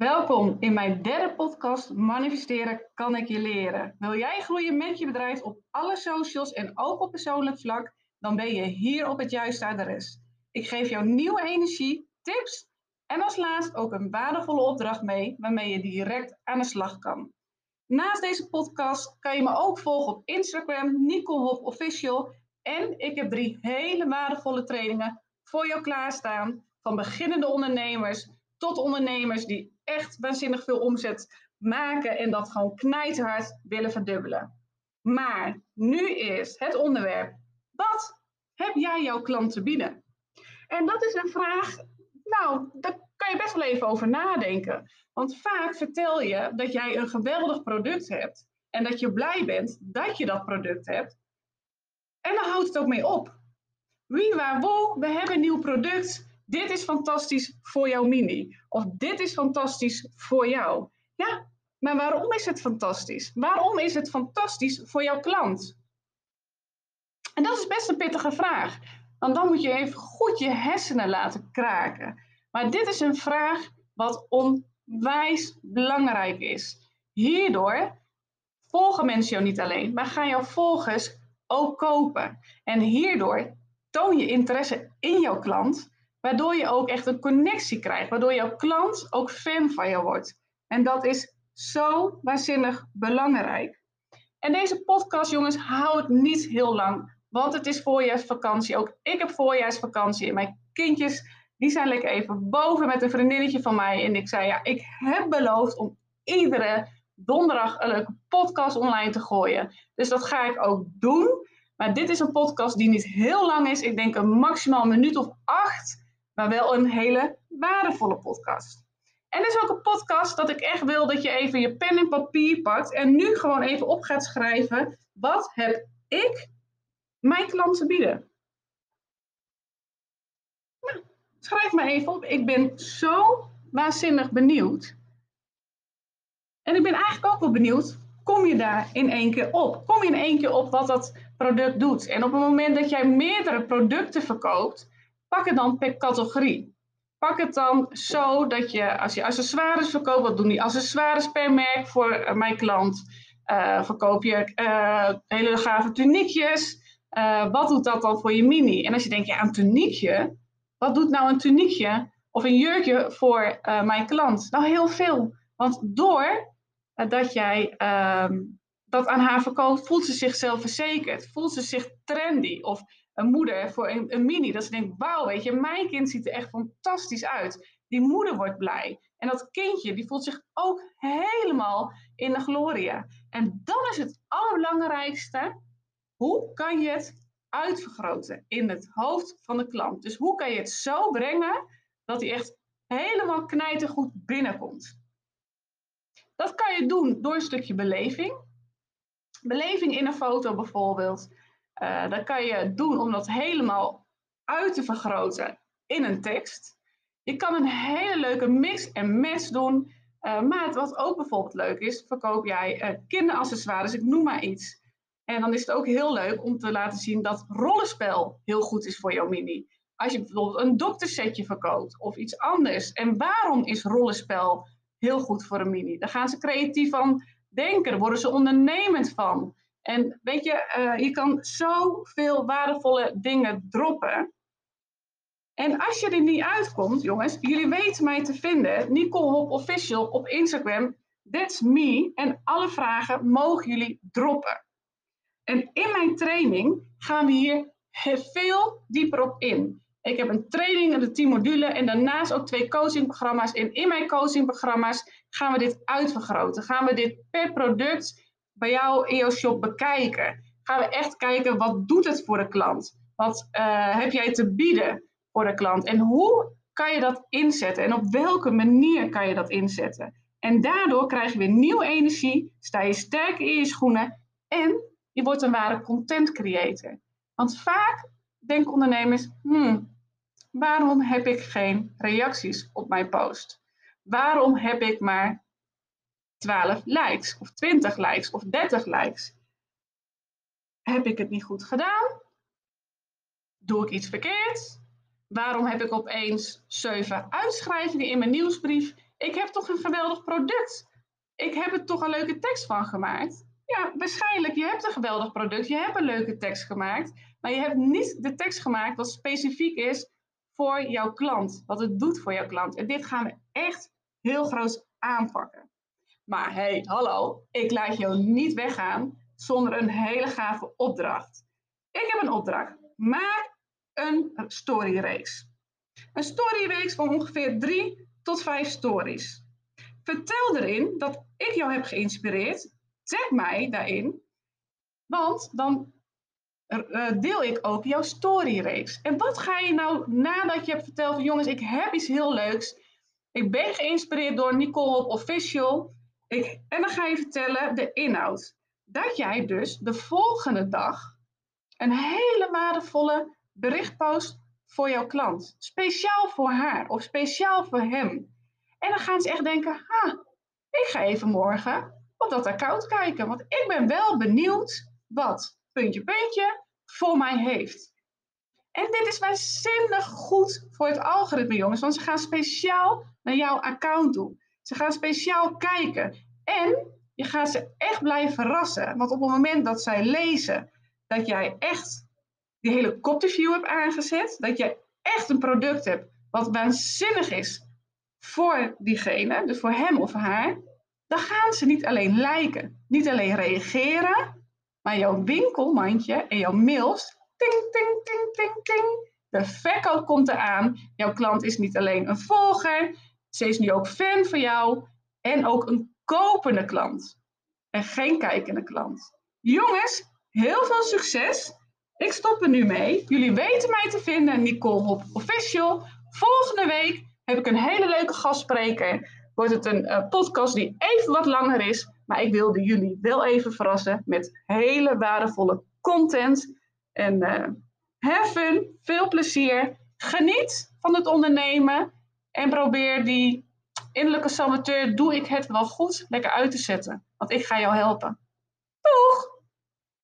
Welkom in mijn derde podcast Manifesteren kan ik je leren. Wil jij groeien met je bedrijf op alle socials en ook op persoonlijk vlak? Dan ben je hier op het juiste adres. Ik geef jou nieuwe energie, tips en als laatst ook een waardevolle opdracht mee waarmee je direct aan de slag kan. Naast deze podcast kan je me ook volgen op Instagram, Nicole Hop Official. En ik heb drie hele waardevolle trainingen voor jou klaarstaan. Van beginnende ondernemers tot ondernemers die echt waanzinnig veel omzet maken en dat gewoon knijterhard willen verdubbelen. Maar nu is het onderwerp: wat heb jij jouw klant te bieden? En dat is een vraag, nou, daar kan je best wel even over nadenken. Want vaak vertel je dat jij een geweldig product hebt en dat je blij bent dat je dat product hebt. En dan houdt het ook mee op. Wie, waar, wo, we hebben een nieuw product dit is fantastisch voor jouw mini. Of dit is fantastisch voor jou. Ja, maar waarom is het fantastisch? Waarom is het fantastisch voor jouw klant? En dat is best een pittige vraag. Want dan moet je even goed je hersenen laten kraken. Maar dit is een vraag wat onwijs belangrijk is. Hierdoor volgen mensen jou niet alleen, maar gaan jouw volgers ook kopen. En hierdoor toon je interesse in jouw klant Waardoor je ook echt een connectie krijgt. Waardoor jouw klant ook fan van je wordt. En dat is zo waanzinnig belangrijk. En deze podcast, jongens, hou het niet heel lang. Want het is voorjaarsvakantie. Ook ik heb voorjaarsvakantie. En mijn kindjes, die zijn lekker even boven met een vriendinnetje van mij. En ik zei, ja, ik heb beloofd om iedere donderdag een leuke podcast online te gooien. Dus dat ga ik ook doen. Maar dit is een podcast die niet heel lang is. Ik denk een maximaal minuut of acht maar wel een hele waardevolle podcast. En is ook een podcast dat ik echt wil dat je even je pen en papier pakt en nu gewoon even op gaat schrijven. Wat heb ik mijn klanten bieden? Nou, schrijf maar even op. Ik ben zo waanzinnig benieuwd. En ik ben eigenlijk ook wel benieuwd, kom je daar in één keer op? Kom je in één keer op wat dat product doet? En op het moment dat jij meerdere producten verkoopt, Pak het dan per categorie. Pak het dan zo dat je, als je accessoires verkoopt, wat doen die accessoires per merk voor eh, mijn klant? Uh, verkoop je uh, hele gave tuniekjes? wat doet dat dan voor je mini? En als je denkt, ja, een tuniekje, wat doet nou een tuniekje of een jurkje voor mijn klant? Nou, heel veel. Want door dat jij ehm, dat aan haar verkoopt, voelt ze zichzelf verzekerd, voelt ze zich trendy of een moeder voor een, een mini. Dat ze denkt, wauw, weet je, mijn kind ziet er echt fantastisch uit. Die moeder wordt blij. En dat kindje, die voelt zich ook helemaal in de gloria. En dan is het allerbelangrijkste, hoe kan je het uitvergroten in het hoofd van de klant? Dus hoe kan je het zo brengen dat hij echt helemaal knijtergoed binnenkomt? Dat kan je doen door een stukje beleving. Beleving in een foto bijvoorbeeld. Uh, dat kan je doen om dat helemaal uit te vergroten in een tekst. Je kan een hele leuke mix en match doen. Uh, maar wat ook bijvoorbeeld leuk is, verkoop jij uh, kinderaccessoires, ik noem maar iets. En dan is het ook heel leuk om te laten zien dat rollenspel heel goed is voor jouw mini. Als je bijvoorbeeld een doktersetje verkoopt of iets anders. En waarom is rollenspel heel goed voor een mini? Daar gaan ze creatief van denken, daar worden ze ondernemend van. En weet je, uh, je kan zoveel waardevolle dingen droppen. En als je er niet uitkomt, jongens, jullie weten mij te vinden. Nicole Hop Official op Instagram. That's me. En alle vragen mogen jullie droppen. En in mijn training gaan we hier veel dieper op in. Ik heb een training en de 10 modules en daarnaast ook twee coachingprogramma's. En in mijn coachingprogramma's gaan we dit uitvergroten. Gaan we dit per product bij jou in jouw shop bekijken. Gaan we echt kijken wat doet het voor de klant? Wat uh, heb jij te bieden voor de klant? En hoe kan je dat inzetten? En op welke manier kan je dat inzetten? En daardoor krijg je weer nieuwe energie, sta je sterker in je schoenen en je wordt een ware content creator. Want vaak denken ondernemers, hmm, waarom heb ik geen reacties op mijn post? Waarom heb ik maar 12 likes of 20 likes of 30 likes. Heb ik het niet goed gedaan? Doe ik iets verkeerd? Waarom heb ik opeens 7 uitschrijvingen in mijn nieuwsbrief ik heb toch een geweldig product. Ik heb er toch een leuke tekst van gemaakt. Ja, waarschijnlijk, je hebt een geweldig product, je hebt een leuke tekst gemaakt, maar je hebt niet de tekst gemaakt wat specifiek is voor jouw klant, wat het doet voor jouw klant. En dit gaan we echt heel groot aanpakken. Maar hey, hallo, ik laat jou niet weggaan zonder een hele gave opdracht. Ik heb een opdracht. Maak een storyreeks. Een storyreeks van ongeveer drie tot vijf stories. Vertel erin dat ik jou heb geïnspireerd. Zeg mij daarin. Want dan uh, deel ik ook jouw storyreeks. En wat ga je nou nadat je hebt verteld jongens, ik heb iets heel leuks. Ik ben geïnspireerd door Nicole op Official. Ik, en dan ga je vertellen de inhoud. Dat jij dus de volgende dag een hele waardevolle bericht post voor jouw klant. Speciaal voor haar of speciaal voor hem. En dan gaan ze echt denken, ha, ik ga even morgen op dat account kijken. Want ik ben wel benieuwd wat, puntje, puntje, voor mij heeft. En dit is waanzinnig goed voor het algoritme, jongens. Want ze gaan speciaal naar jouw account toe. Ze gaan speciaal kijken. En je gaat ze echt blijven verrassen. Want op het moment dat zij lezen dat jij echt die helikopterview hebt aangezet, dat jij echt een product hebt wat waanzinnig is voor diegene, dus voor hem of haar, dan gaan ze niet alleen liken, niet alleen reageren, maar jouw winkelmandje en jouw mails, ting, ting, ting, ting, ting. De verkoop komt eraan. Jouw klant is niet alleen een volger, ze is nu ook fan van jou en ook een kopende klant en geen kijkende klant. Jongens, heel veel succes. Ik stop er nu mee. Jullie weten mij te vinden, Nicole Hop Official. Volgende week heb ik een hele leuke gastspreker. Wordt het een uh, podcast die even wat langer is. Maar ik wilde jullie wel even verrassen met hele waardevolle content. En uh, have fun, veel plezier. Geniet van het ondernemen. En probeer die innerlijke saboteur, doe ik het wel goed, lekker uit te zetten. Want ik ga jou helpen. Doeg!